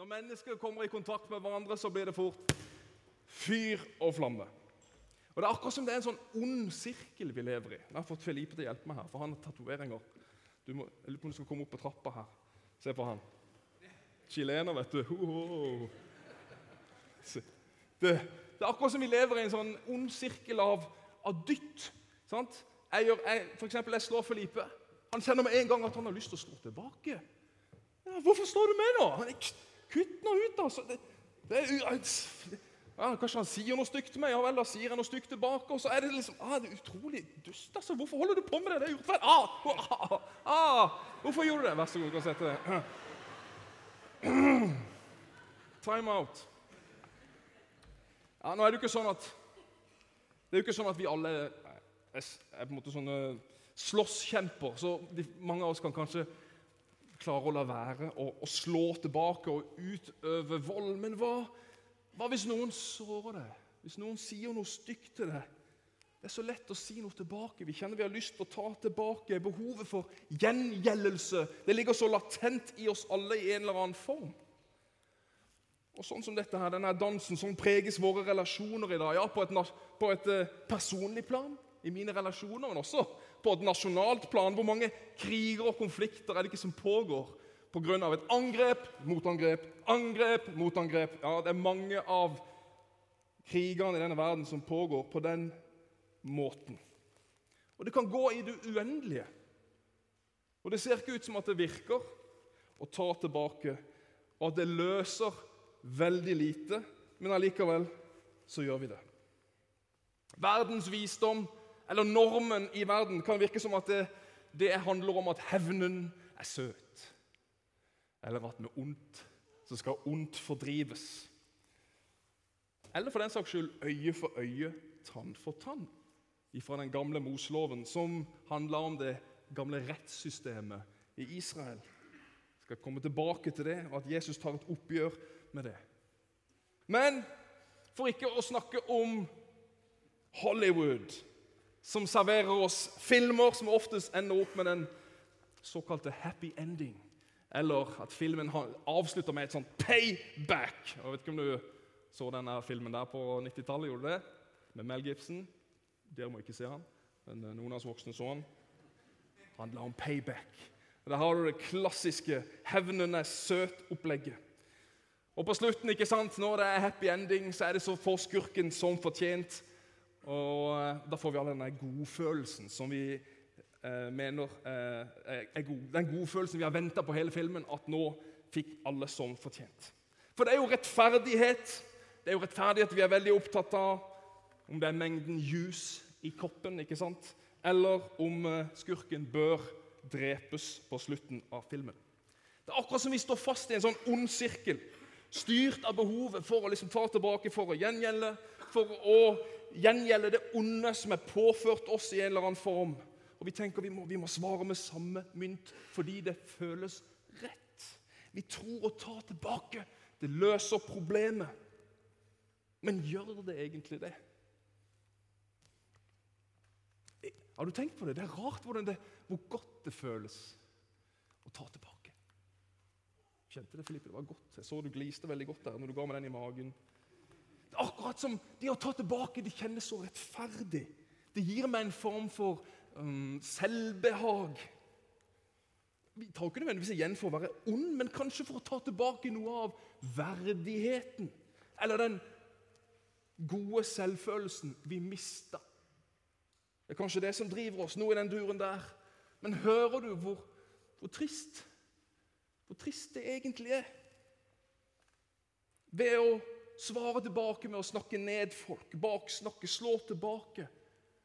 Når mennesker kommer i kontakt med hverandre, så blir det fort fyr og flamme. Og Det er akkurat som det er en sånn ond sirkel vi lever i. Jeg har fått Felipe til å hjelpe meg her, for han har tatoveringer. Du må, jeg lurer på om du skal komme opp på trappa her. Se på han. Chilener, vet du. Ho, ho. Det, det er akkurat som vi lever i en sånn ond sirkel av, av dytt. sant? Jeg, gjør, jeg, for eksempel, jeg slår Felipe. Han kjenner med en gang at han har lyst til å slå tilbake. Ja, 'Hvorfor slår du meg, da?' Kutt nå ut, altså. Det, det er, ja, kanskje han sier noe stygt til meg, ja vel, da sier han noe stygt tilbake. Og så er det liksom ah, det er utrolig dust. altså. Hvorfor holder du på med det? Det er urettferdig. Ah, ah, ah, hvorfor gjorde du det? Vær så god, du kan sette det. Time out. Ja, nå er det jo ikke sånn at det er jo ikke sånn at vi alle er, er på en måte sånne slåsskjemper. Så de, mange av oss kan kanskje klare å la være å, slå tilbake og utøve vold. Men hva, hva hvis noen sårer deg? Hvis noen sier noe stygt til deg? Det er så lett å si noe tilbake. Vi kjenner vi har lyst til å ta tilbake. Behovet for gjengjeldelse det ligger så latent i oss alle i en eller annen form. Og sånn som dette her, denne dansen som preges våre relasjoner i dag. Ja, på et, på et uh, personlig plan i mine relasjoner, men også på et nasjonalt plan. Hvor mange kriger og konflikter er det ikke som pågår pga. et angrep, motangrep, angrep, motangrep? Ja, det er mange av krigene i denne verden som pågår på den måten. Og det kan gå i det uendelige. Og det ser ikke ut som at det virker å ta tilbake, og at det løser veldig lite, men allikevel så gjør vi det. Verdens visdom, eller normen i verden, kan virke som at det, det handler om at hevnen er søt. Eller at med ondt så skal ondt fordrives. Eller for den saks skyld øye for øye, tann for tann. Fra den gamle Mosloven, som handla om det gamle rettssystemet i Israel. Jeg skal komme tilbake til det, og at Jesus tar et oppgjør med det. Men for ikke å snakke om Hollywood, som serverer oss filmer som oftest ender opp med den såkalte happy ending. Eller at filmen avslutter med et sånt payback. Jeg vet ikke om du så denne filmen der på 90-tallet? gjorde du det? Med Mel Gibson. Dere må ikke se han, men eh, noen av oss voksne så han. Handla om payback. Der har du det klassiske 'hevnen er søt'-opplegget. Og på slutten, ikke sant, når det er happy ending, så er det så får skurken som fortjent. Og eh, Da får vi all denne godfølelsen som vi eh, mener eh, er god. Den godfølelsen vi har venta på hele filmen, at nå fikk alle som fortjent. For det er jo rettferdighet. Det er jo rettferdighet vi er veldig opptatt av. Om det er mengden juice i koppen, ikke sant? eller om eh, skurken bør drepes på slutten av filmen. Det er akkurat som vi står fast i en sånn ond sirkel styrt av behovet for å liksom ta tilbake, for å gjengjelde, for å gjengjelde det onde som er påført oss i en eller annen form. Og vi tenker vi må, vi må svare med samme mynt fordi det føles rett. Vi tror å ta tilbake. Det løser problemet. Men gjør det egentlig det? Har du tenkt på det? Det er rart det, hvor godt det føles å ta tilbake. Kjente det, Filippe? Det var godt. Jeg så du gliste veldig godt der når du ga meg den i magen. Akkurat som det å ta tilbake. Det kjennes så rettferdig. Det gir meg en form for um, selvbehag. Vi tar ikke nødvendigvis igjen for å være ond, men kanskje for å ta tilbake noe av verdigheten. Eller den gode selvfølelsen vi mista. Det er kanskje det som driver oss, noe i den duren der. Men hører du hvor, hvor trist hvor trist det egentlig er. Ved å svare tilbake med å snakke ned folk, baksnakke, slå tilbake,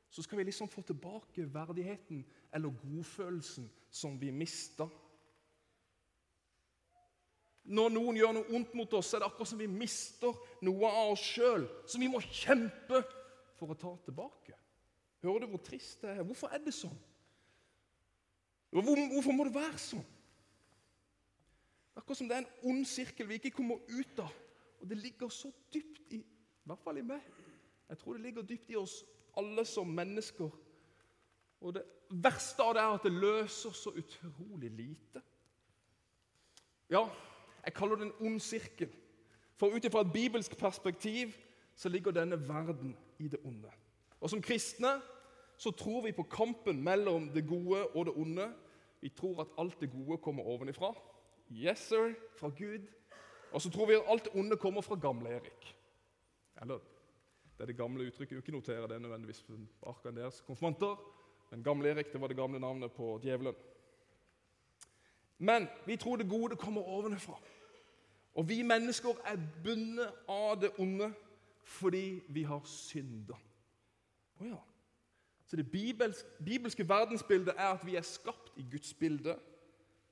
så skal vi liksom få tilbake verdigheten eller godfølelsen som vi mista. Når noen gjør noe ondt mot oss, er det akkurat som vi mister noe av oss sjøl, som vi må kjempe for å ta tilbake. Hører du hvor trist det er? Hvorfor er det sånn? Hvorfor må det være sånn? Akkurat som det er en ond sirkel vi ikke kommer ut av. Og det ligger så dypt i i hvert fall i meg. Jeg tror det ligger dypt i oss alle som mennesker. Og det verste av det er at det løser så utrolig lite. Ja, Jeg kaller det en ond sirkel. For ut ifra et bibelsk perspektiv så ligger denne verden i det onde. Og Som kristne så tror vi på kampen mellom det gode og det onde. Vi tror at alt det gode kommer ovenifra. Yes, sir, fra Gud. Og så tror vi at alt det onde kommer fra gamle Erik. Eller det er det gamle uttrykket. Ikke notere det nødvendigvis på arkene deres konfirmanter. Men gamle Erik det var det gamle navnet på djevelen. Men vi tror det gode kommer ovenfra. Og vi mennesker er bundet av det onde fordi vi har synda. Oh ja. Så det bibelske, bibelske verdensbildet er at vi er skapt i Guds bilde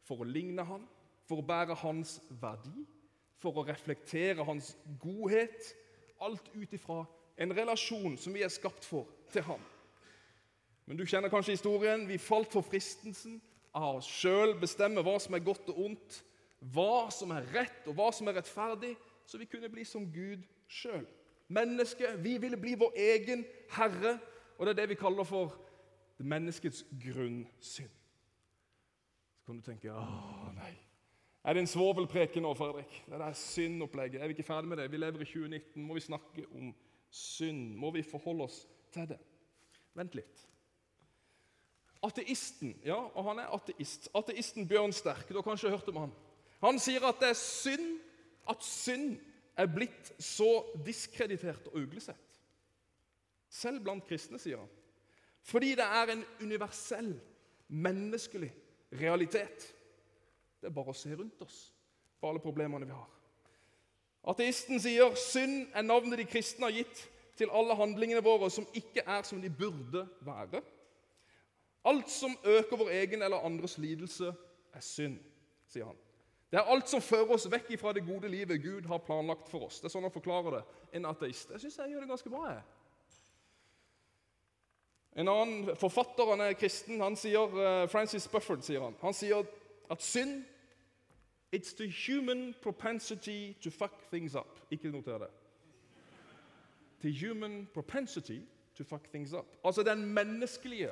for å ligne Han, for å bære Hans verdi, for å reflektere Hans godhet. Alt ut ifra en relasjon som vi er skapt for, til Ham. Men du kjenner kanskje historien. Vi falt for fristelsen av oss sjøl bestemme hva som er godt og ondt, hva som er rett og hva som er rettferdig, så vi kunne bli som Gud sjøl. Mennesket, vi ville bli vår egen herre, og det er det vi kaller for menneskets grunnsynd. Så kan du tenke Å, nei. Er det en svovelpreken nå, Fredrik? Det er syndopplegget. Er vi ikke ferdig med det? Vi lever i 2019. Må vi snakke om synd? Må vi forholde oss til det? Vent litt. Ateisten, ja, og han er ateist. Ateisten Bjørn Sterk, du har kanskje hørt om han. Han sier at det er synd at synd er blitt så diskreditert og uglesett. Selv blant kristne, sier han. Fordi det er en universell, menneskelig realitet. Det er bare å se rundt oss på alle problemene vi har. Ateisten sier synd er navnet de kristne har gitt til alle handlingene våre som ikke er som de burde være. Alt som øker vår egen eller andres lidelse, er synd, sier han. Det er alt som fører oss vekk fra det gode livet Gud har planlagt for oss. Det er sånn han forklarer det. En ateist. Jeg syns jeg gjør det ganske bra. jeg. En annen forfatter, han er kristen, han sier, uh, Francis Bufford sier han, han sier at synd It's the human propensity to fuck things up. Ikke noter det. The human propensity to fuck things up. Altså den menneskelige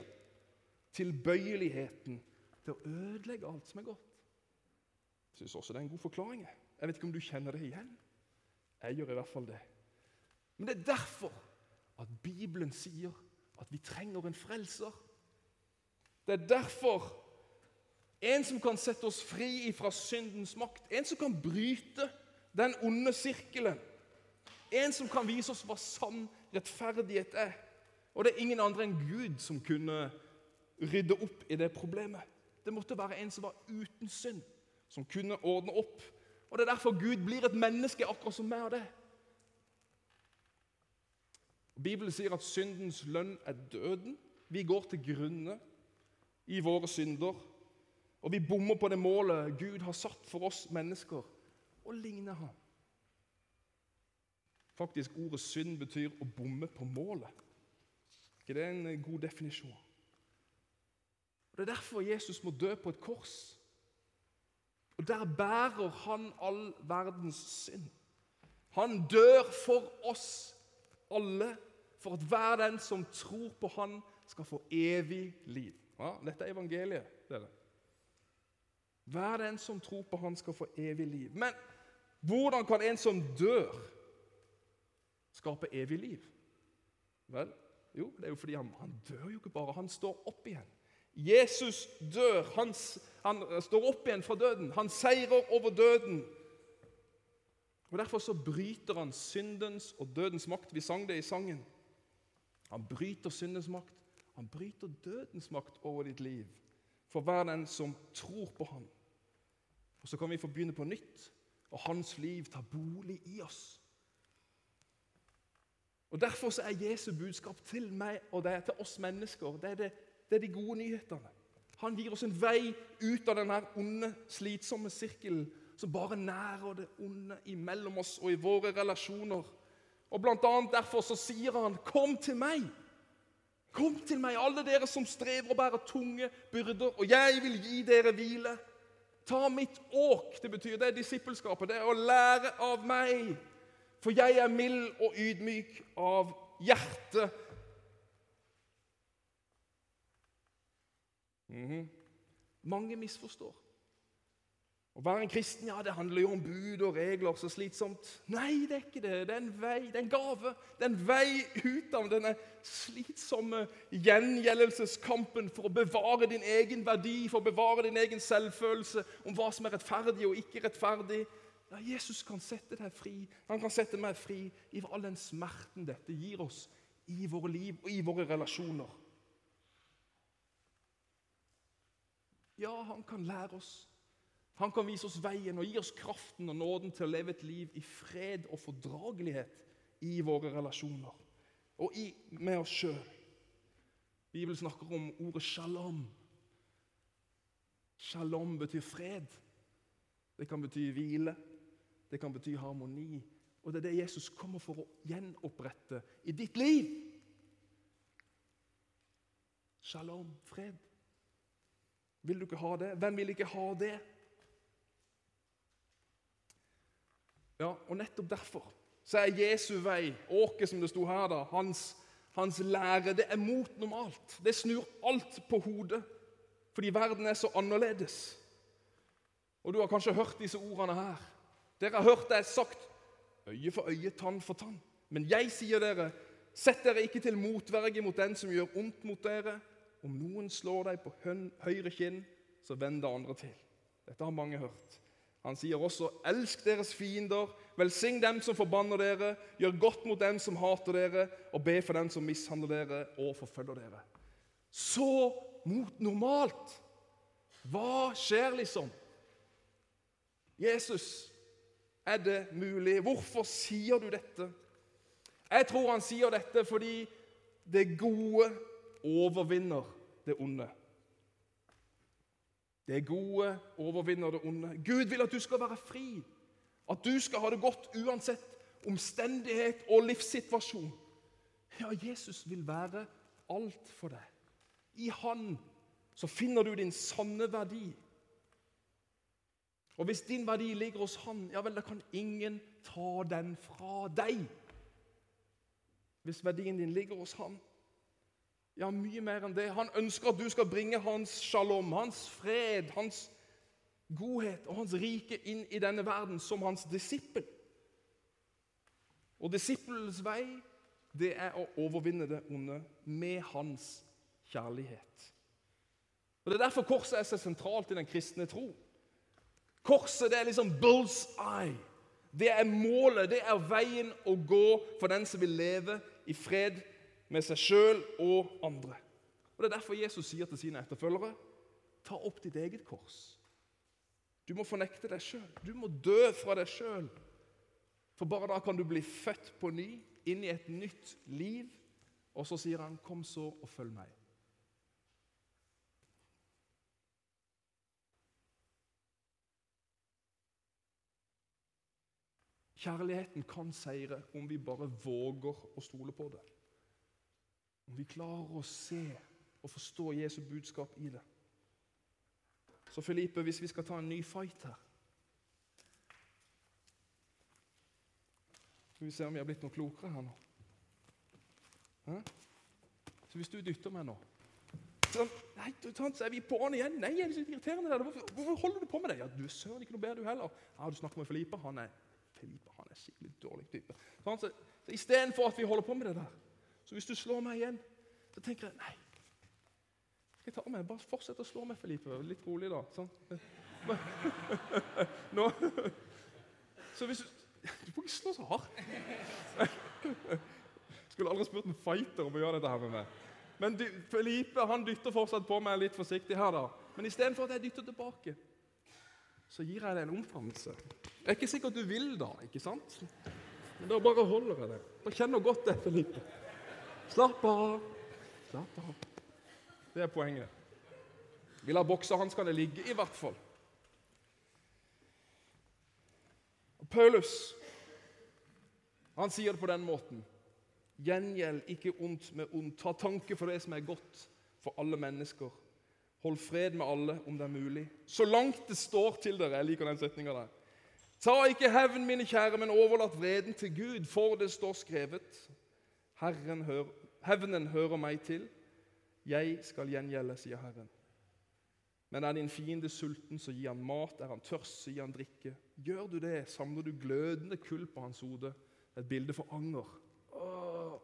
tilbøyeligheten til å ødelegge alt som er godt. Jeg syns også det er en god forklaring. Jeg vet ikke om du kjenner det igjen. Jeg gjør i hvert fall det. Men det er derfor at Bibelen sier at vi trenger en frelser. Det er derfor en som kan sette oss fri fra syndens makt, en som kan bryte den onde sirkelen, en som kan vise oss hva sann rettferdighet er. Og det er ingen andre enn Gud som kunne rydde opp i det problemet. Det måtte være en som var uten synd, som kunne ordne opp. Og Det er derfor Gud blir et menneske, akkurat som meg og det. Bibelen sier at syndens lønn er døden. Vi går til grunne i våre synder. Og vi bommer på det målet Gud har satt for oss mennesker å ligne ham. Faktisk, Ordet synd betyr å bomme på målet. ikke det er en god definisjon? Og Det er derfor Jesus må dø på et kors. Og Der bærer han all verdens synd. Han dør for oss alle, for at hver den som tror på han, skal få evig liv. Ja, dette er evangeliet, dere. Hver den som tror på han, skal få evig liv. Men hvordan kan en som dør, skape evig liv? Vel, jo, det er jo fordi han, han dør jo ikke bare, han står opp igjen. Jesus dør. Han, han, står opp igjen fra døden. Han seirer over døden. Og Derfor så bryter han syndens og dødens makt. Vi sang det i sangen. Han bryter syndens makt. Han bryter dødens makt over ditt liv. For hver den som tror på ham. Og Så kan vi få begynne på nytt, og hans liv tar bolig i oss. Og Derfor så er Jesu budskap til meg og det er til oss mennesker det er det det er de gode nyhetene. Han gir oss en vei ut av denne onde, slitsomme sirkelen som bare nærer det onde imellom oss og i våre relasjoner. Og Blant annet derfor så sier han, 'Kom til meg'. Kom til meg, alle dere som strever og bærer tunge byrder, og jeg vil gi dere hvile. Ta mitt åk. Det betyr det er disippelskapet. Det er å lære av meg. For jeg er mild og ydmyk av hjerte, Mm -hmm. Mange misforstår. Å være en kristen ja, det handler jo om bud og regler, så slitsomt. Nei, det er ikke det. Det er en vei, det er en gave. Det er en vei ut av denne slitsomme gjengjeldelseskampen for å bevare din egen verdi, for å bevare din egen selvfølelse om hva som er rettferdig og ikke rettferdig. Ja, Jesus kan sette deg fri. Han kan sette meg fri i all den smerten dette gir oss i våre liv og i våre relasjoner. Ja, han kan lære oss han kan vise oss veien og gi oss kraften og nåden til å leve et liv i fred og fordragelighet i våre relasjoner og i, med oss sjøl. Bibelen snakker om ordet shalom. Shalom betyr fred. Det kan bety hvile. Det kan bety harmoni. Og det er det Jesus kommer for å gjenopprette i ditt liv. Shalom, fred. Vil du ikke ha det? Hvem vil ikke ha det? Ja, og Nettopp derfor så er Jesu vei, åket som det sto her, da, hans, hans lære, det er mot normalt. Det snur alt på hodet, fordi verden er så annerledes. Og Du har kanskje hørt disse ordene her. Dere har hørt det sagt øye for øye, tann for tann. Men jeg sier dere, sett dere ikke til motverge mot den som gjør ondt mot dere. Om noen slår deg på høyre kinn, så vend det andre til. Dette har mange hørt. Han sier også, 'Elsk deres fiender, velsign dem som forbanner dere, gjør godt mot dem som hater dere, og be for dem som mishandler dere og forfølger dere.' Så mot normalt. Hva skjer, liksom? Jesus, er det mulig? Hvorfor sier du dette? Jeg tror han sier dette fordi det gode overvinner det onde. Det gode overvinner det onde. Gud vil at du skal være fri. At du skal ha det godt uansett omstendighet og livssituasjon. Ja, Jesus vil være alt for deg. I Han så finner du din sanne verdi. Og hvis din verdi ligger hos Han, ja vel, da kan ingen ta den fra deg. Hvis verdien din ligger hos Han. Ja, mye mer enn det. Han ønsker at du skal bringe hans shalom, hans fred, hans godhet og hans rike inn i denne verden som hans disippel. Og disippelens vei, det er å overvinne det onde med hans kjærlighet. Og Det er derfor korset er så sentralt i den kristne tro. Korset det er liksom bull's eye. Det er målet, det er veien å gå for den som vil leve i fred med seg sjøl og andre. Og Det er derfor Jesus sier til sine etterfølgere ta opp ditt eget kors. Du må fornekte deg sjøl. Du må dø fra deg sjøl. For bare da kan du bli født på ny, inn i et nytt liv. Og så sier han, 'Kom så og følg meg'. Kjærligheten kan seire om vi bare våger å stole på det. Om vi klarer å se og forstå Jesu budskap i det. Så Filippe, hvis vi skal ta en ny fight her Skal vi se om vi har blitt noe klokere her nå. Hæ? Så hvis du dytter meg nå så, nei, så er vi på'n igjen. Nei, er det så irriterende. Der. Hvorfor, holder du på med det? Ja, Du er søren ikke noe bedre, du heller. Ja, Du snakker med Filippe. Han er Filippe, han er skikkelig dårlig type. Så, så Istedenfor at vi holder på med det der, så hvis du slår meg igjen, så tenker jeg Nei. Skal jeg ta meg? Bare fortsett å slå meg, Felipe. Litt rolig, da. Sånn. Nå. Så hvis du Du må ikke slå så hardt. Skulle aldri spurt en fighter om å gjøre dette her med meg. Men du, Felipe han dytter fortsatt på meg litt forsiktig her, da. Men istedenfor at jeg dytter tilbake, så gir jeg deg en omfavnelse. Det er ikke sikkert du vil da, ikke sant? Men da bare holder jeg det. Da kjenner godt det, Felipe. Slapp av. Slapp av. Det er poenget. Vi lar boksehanskene ligge, i hvert fall. Paulus han sier det på den måten. Gjengjeld ikke ondt med ondt. Ta tanke for det som er godt for alle mennesker. Hold fred med alle om det er mulig. Så langt det står til dere. Jeg liker den setninga der. Ta ikke hevn, mine kjære, men overlat vreden til Gud, for det står skrevet. Herren hører Hevnen hører meg til. Jeg skal gjengjelde, sier Herren. Men er din fiende sulten, så gi han mat. Er han tørst, så gi han drikke. Gjør du det, samler du glødende kull på hans hode. Et bilde for anger. Åh.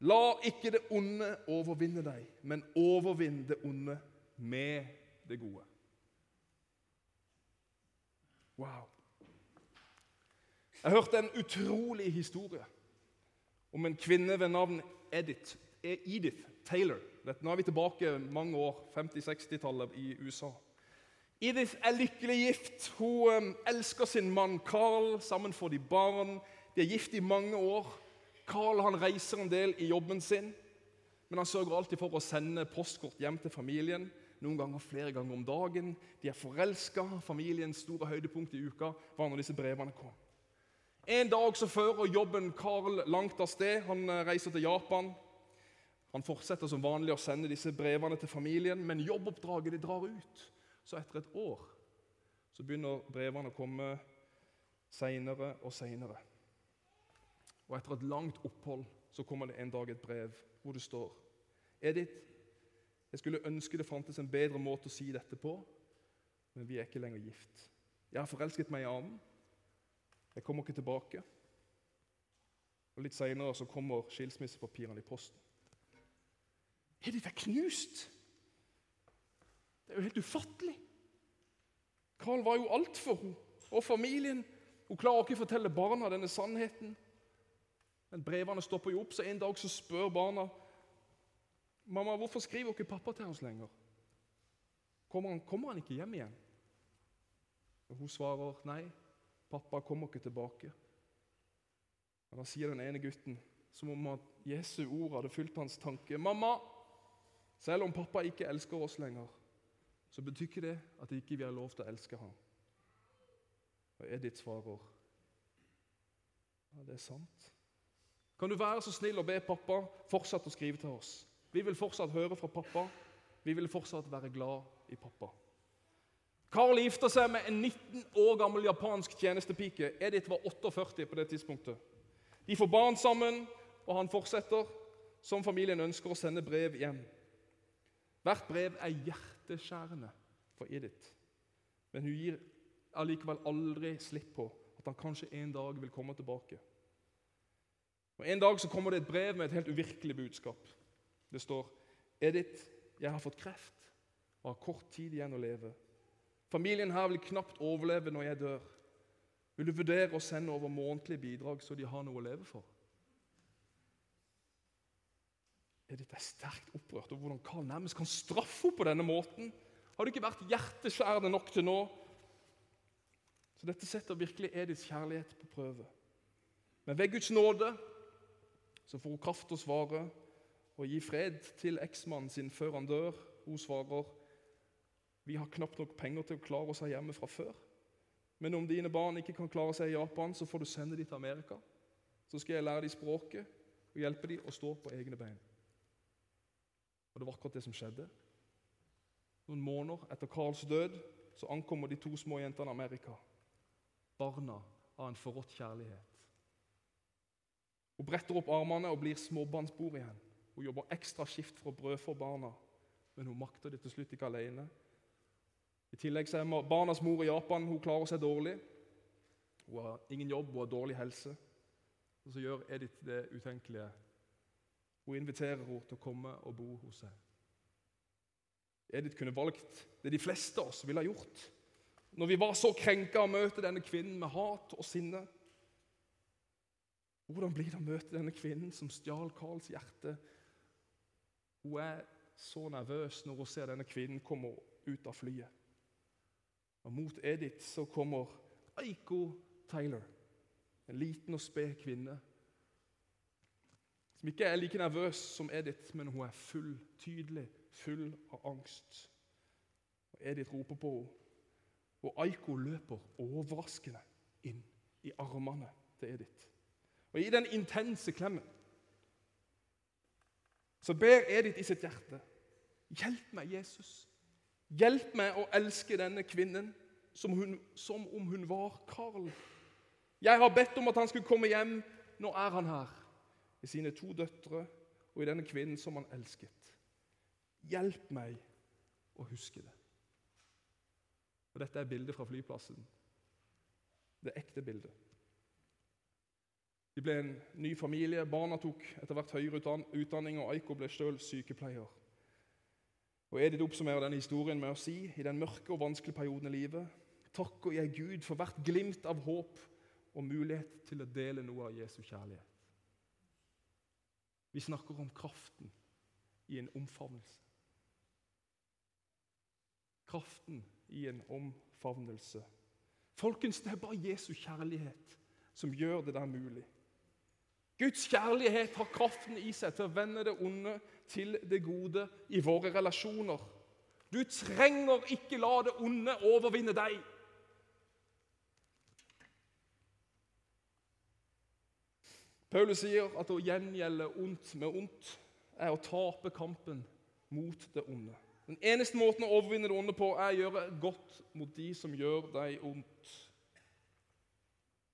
La ikke det onde overvinne deg, men overvinn det onde med det gode. Wow. Jeg hørte en utrolig historie om en kvinne ved navn Edith, Edith Taylor. Nå er vi tilbake mange år, 50-60-tallet i USA. Edith er lykkelig gift. Hun um, elsker sin mann Carl. Sammen får de barn. De er gift i mange år. Carl han reiser en del i jobben sin, men han sørger alltid for å sende postkort hjem til familien. Noen ganger flere ganger om dagen. De er forelska. Familiens store høydepunkt i uka var når disse brevene kom. En dag så fører jobben Carl langt av sted. Han eh, reiser til Japan. Han fortsetter som vanlig å sende disse brevene til familien, men jobboppdraget de drar ut. Så etter et år så begynner brevene å komme seinere og seinere. Og etter et langt opphold så kommer det en dag et brev hvor det står Edith, jeg skulle ønske det fantes en bedre måte å si dette på, men vi er ikke lenger gift. Jeg har forelsket meg i annen. Jeg kommer ikke tilbake. Og Litt seinere kommer skilsmissepapirene i posten. Er er knust! Det er jo helt ufattelig. Carl var jo alt for henne og familien. Hun klarer ikke å fortelle barna denne sannheten. Men brevene stopper jo opp, så en dag så spør barna mamma, hvorfor skriver ikke pappa til oss lenger. Kommer han, kommer han ikke hjem igjen? Og Hun svarer nei, pappa kommer ikke tilbake. Og Da sier den ene gutten, som om at Jesu ord hadde fulgt hans tanke, mamma, selv om pappa ikke elsker oss lenger, så betyr ikke det at ikke vi har lov til å elske ham. Og Edith svarer ja, det er sant. Kan du være så snill å be pappa fortsette å skrive til oss? Vi vil fortsatt høre fra pappa. Vi vil fortsatt være glad i pappa. Carl gifter seg med en 19 år gammel japansk tjenestepike. Edith var 48 på det tidspunktet. De får barn sammen, og han fortsetter, som familien ønsker, å sende brev hjem. Hvert brev er hjerteskjærende for Edith, men hun gir allikevel aldri slipp på at han kanskje en dag vil komme tilbake. Og En dag så kommer det et brev med et helt uvirkelig budskap. Det står Edith, jeg har fått kreft og har kort tid igjen å leve. Familien her vil knapt overleve når jeg dør. Vil du vurdere å sende over månedlige bidrag, så de har noe å leve for? Er sterkt opprørt over hvordan Karl nærmest kan straffe henne på denne måten. Har det ikke vært hjerteskjærende nok til nå? Så Dette setter virkelig Ediths kjærlighet på prøve. Men ved Guds nåde så får hun kraft til å svare og gi fred til eksmannen sin før han dør. Hun svarer vi har knapt nok penger til å klare oss her hjemme fra før. Men om dine barn ikke kan klare seg i Japan, så får du sende dem til Amerika. Så skal jeg lære dem språket og hjelpe dem å stå på egne bein. Og det var akkurat det som skjedde. Noen måneder etter Karls død så ankommer de to små jentene Amerika. Barna av en forrådt kjærlighet. Hun bretter opp armene og blir småbarnsbord igjen. Hun jobber ekstra skift for å for barna, men hun makter det til slutt ikke alene. I tillegg så er barnas mor i Japan. Hun klarer seg dårlig. Hun har ingen jobb, hun har dårlig helse. Og så gjør Edith det utenkelige. Hun inviterer henne til å komme og bo hos seg. Edith kunne valgt det de fleste av oss ville ha gjort når vi var så krenka å møte denne kvinnen med hat og sinne. Hvordan blir det å møte denne kvinnen som stjal Karls hjerte? Hun er så nervøs når hun ser denne kvinnen komme ut av flyet. Og Mot Edith så kommer Aiko Taylor, en liten og sped kvinne som ikke er like nervøs som Edith, men hun er full, tydelig full av angst. Og Edith roper på henne, og Aiko løper overraskende inn i armene til Edith. Og I den intense klemmen så ber Edith i sitt hjerte Hjelp meg, Jesus. Hjelp meg å elske denne kvinnen som, hun, som om hun var Karl. Jeg har bedt om at han skulle komme hjem. Nå er han her i sine to døtre og i denne kvinnen som han elsket. Hjelp meg å huske det. Og Dette er bildet fra flyplassen. Det ekte bildet. De ble en ny familie. Barna tok etter hvert høyere utdanning, og Aiko ble sjøl sykepleier. Og Edith oppsummerer denne historien med å si i den mørke og vanskelige perioden i livet takker jeg Gud for hvert glimt av håp og mulighet til å dele noe av Jesu kjærlighet. Vi snakker om kraften i en omfavnelse. Kraften i en omfavnelse. Folkens, det er bare Jesu kjærlighet som gjør det der mulig. Guds kjærlighet har kraften i seg til å vende det onde til det gode i våre relasjoner. Du trenger ikke la det onde overvinne deg. Paulus sier at å gjengjelde ondt med ondt er å tape kampen mot det onde. Den eneste måten å overvinne det onde på er å gjøre godt mot de som gjør deg ondt.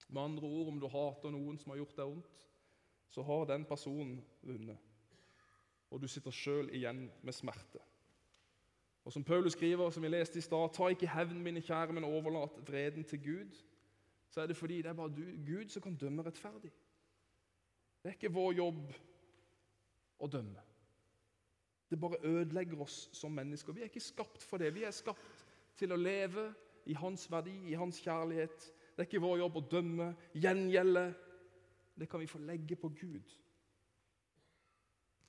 Med andre ord, om du hater noen som har gjort deg ondt, så har den personen vunnet. Og du sitter sjøl igjen med smerte. Og Som Paulus skriver, som vi leste i stad, ta ikke hevn, mine kjære, men overlat vreden til Gud. Så er det fordi det er bare du, Gud som kan dømme rettferdig. Det er ikke vår jobb å dømme. Det bare ødelegger oss som mennesker. Vi er ikke skapt for det. Vi er skapt til å leve i hans verdi, i hans kjærlighet. Det er ikke vår jobb å dømme, gjengjelde. Det kan vi få legge på Gud.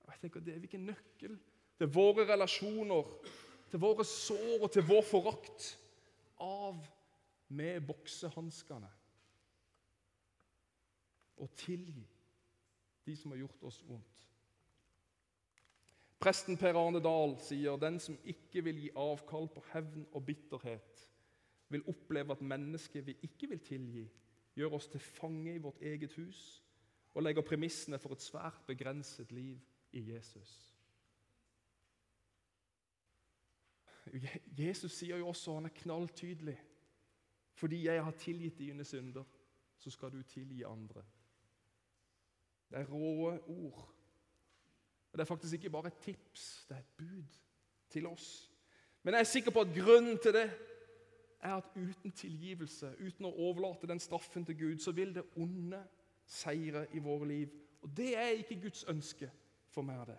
Jeg tenker Det er hvilken nøkkel til våre relasjoner, til våre sår og til vår forakt av med boksehanskene. Og tilgi de som har gjort oss vondt. Presten Per Arne Dahl sier den som ikke vil gi avkall på hevn og bitterhet, vil oppleve at mennesket vi ikke vil tilgi, gjør oss til fange i vårt eget hus og legger premissene for et svært begrenset liv i Jesus. Jesus sier jo også, han er knalltydelig, fordi jeg har tilgitt dine synder, så skal du tilgi andre. Det er råe ord. Og Det er faktisk ikke bare et tips, det er et bud til oss. Men jeg er sikker på at grunnen til det er at uten tilgivelse, uten å overlate den straffen til Gud, så vil det onde seire i våre liv. Og det er ikke Guds ønske for meg det.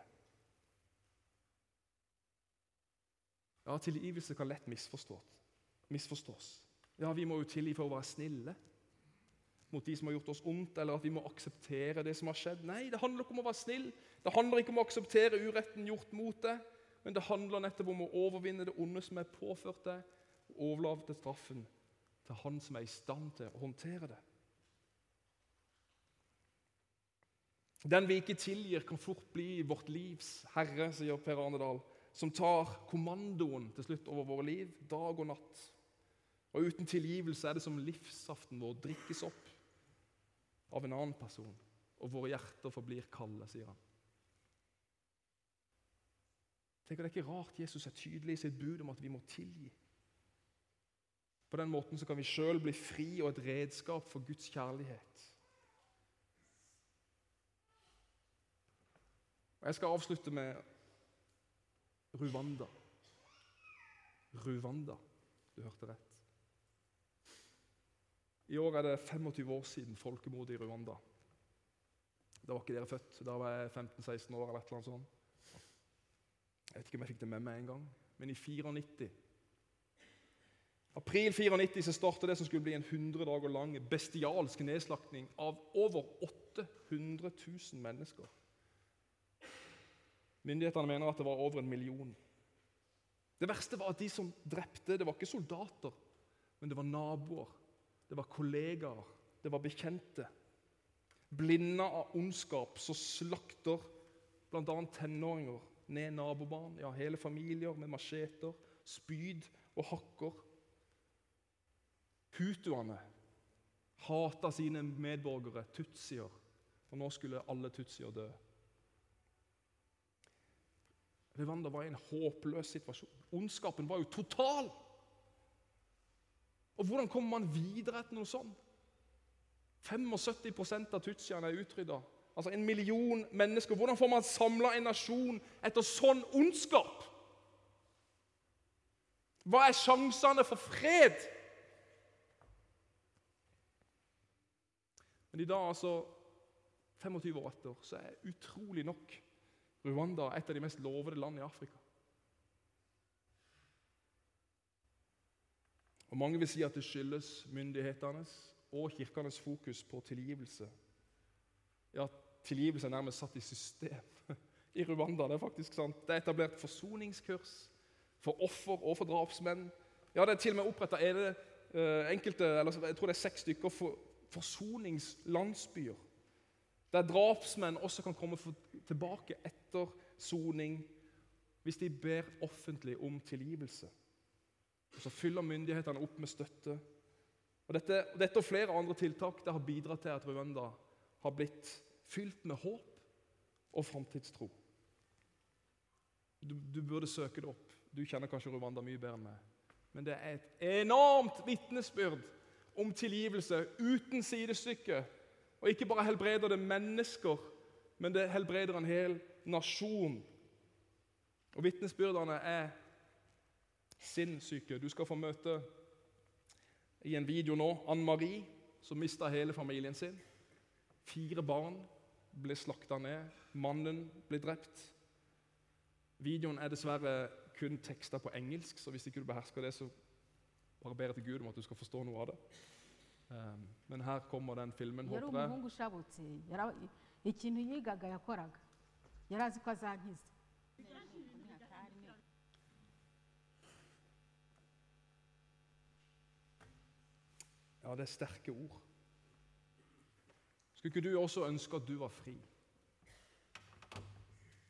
Ja, tilgivelse kan lett misforstås. Ja, vi må jo tilgi for å være snille mot de som har gjort oss ondt, eller at vi må akseptere det som har skjedd. Nei, det handler ikke om å være snill. Det handler ikke om å akseptere uretten gjort mot deg, men det handler nettopp om å overvinne det onde som er påført deg, overlate straffen til Han som er i stand til å håndtere det. Den vi ikke tilgir, kan fort bli vårt livs herre, sier Per Arne som tar kommandoen til slutt over våre liv, dag og natt. Og Uten tilgivelse er det som livssaften vår drikkes opp av en annen person, og våre hjerter forblir kalde, sier han. Tenk, Det er ikke rart Jesus er tydelig i sitt bud om at vi må tilgi. På den måten så kan vi sjøl bli fri og et redskap for Guds kjærlighet. Og Jeg skal avslutte med Rwanda. Rwanda. Du hørte rett. I år er det 25 år siden folkemordet i Rwanda. Da var ikke dere født. Da var jeg 15-16 år. eller et eller annet sånt. Jeg vet ikke om jeg fikk det med meg en gang. Men i 94 april 94 så startet det som skulle bli en 100 dager lang bestialsk nedslakting av over 800 000 mennesker. Myndighetene mener at det var over en million. Det verste var at de som drepte, det var ikke soldater, men det var naboer det var kollegaer, det var bekjente. Blinda av ondskap så slakter bl.a. tenåringer ned nabobarn, ja, hele familier med macheter, spyd og hakker. Hutuene hata sine medborgere, tutsier, for nå skulle alle tutsier dø. Rwanda var i en håpløs situasjon. Ondskapen var jo total! Og hvordan kommer man videre etter noe sånt? 75% av tutsiene er utrydda. Altså en million mennesker. Hvordan får man samla en nasjon etter sånn ondskap? Hva er sjansene for fred? Men i dag, altså 25 år etter, så er utrolig nok Rwanda et av de mest lovede land i Afrika. Og Mange vil si at det skyldes myndighetenes og kirkenes fokus på tilgivelse. Ja, tilgivelse er nærmest satt i system i Rwanda. Det er faktisk sant. Det er etablert forsoningskurs for offer og for drapsmenn. Ja, Det er til og med oppretta eh, enkelte, eller jeg tror det er seks stykker for, forsoningslandsbyer. Der drapsmenn også kan komme tilbake etter soning hvis de ber offentlig om tilgivelse. Og Så fyller myndighetene opp med støtte. Og dette, dette og flere andre tiltak det har bidratt til at Rwanda har blitt fylt med håp og framtidstro. Du, du, burde søke det opp. Du kjenner kanskje Rwanda mye bedre enn meg. Men det er et enormt vitnesbyrd om tilgivelse uten sidestykke. Og ikke bare helbreder det mennesker, men det helbreder en hel nasjon. Og vitnesbyrdene er sinnssyke. Du skal få møte i en video nå Ann Marie, som mista hele familien sin. Fire barn ble slakta ned. Mannen ble drept. Videoen er dessverre kun teksta på engelsk, så hvis ikke du behersker det, så bare ber til Gud om at du skal forstå noe av det. Um, men her kommer den filmen, håper jeg. umuhungu ushabutse yara- ikintu yigaga yakoraga yari azi ko azankiza Ja, det er sterke ord. Skulle ikke du også ønske at du var fri?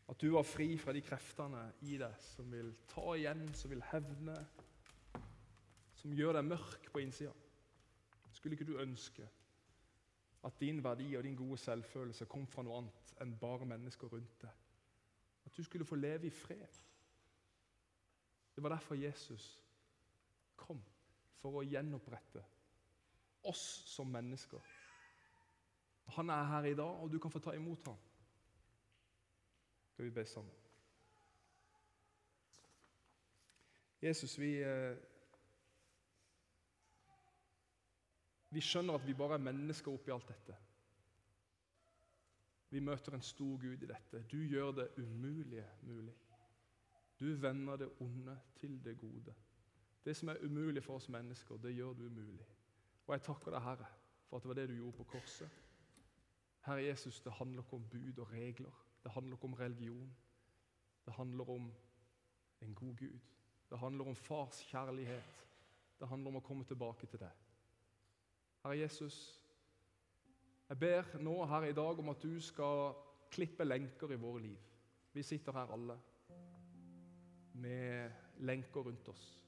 At du var fri fra de kreftene i deg som vil ta igjen, som vil hevne, som gjør deg mørk på innsida? Skulle ikke du ønske at din verdi og din gode selvfølelse kom fra noe annet enn bare mennesker rundt deg? At du skulle få leve i fred? Det var derfor Jesus kom, for å gjenopprette oss som mennesker. Han er her i dag, og du kan få ta imot ham. Skal vi be sammen? Jesus, vi, eh, vi skjønner at vi bare er mennesker oppi alt dette. Vi møter en stor Gud i dette. Du gjør det umulige mulig. Du vender det onde til det gode. Det som er umulig for oss mennesker, det gjør du umulig. Og jeg takker deg, Herre, for at det var det du gjorde på korset. Herre Jesus, det handler ikke om bud og regler. Det handler ikke om religion. Det handler om en god Gud. Det handler om fars kjærlighet. Det handler om å komme tilbake til deg. Herre Jesus, jeg ber nå her i dag om at du skal klippe lenker i våre liv. Vi sitter her alle med lenker rundt oss.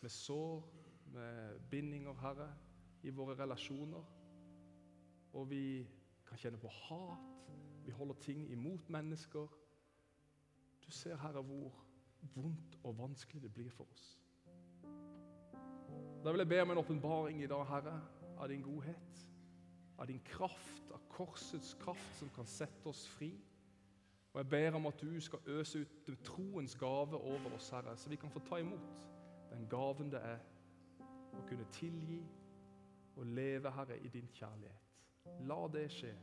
Med sår, med bindinger, Herre, i våre relasjoner. Og vi kan kjenne på hat. Vi holder ting imot mennesker. Du ser, Herre, hvor vondt og vanskelig det blir for oss. Da vil jeg be om en åpenbaring i dag, Herre, av din godhet, av din kraft, av korsets kraft som kan sette oss fri. Og jeg ber om at du skal øse ut troens gave over oss, Herre, så vi kan få ta imot den gaven det er å kunne tilgi og leve, Herre, i din kjærlighet. La det skje.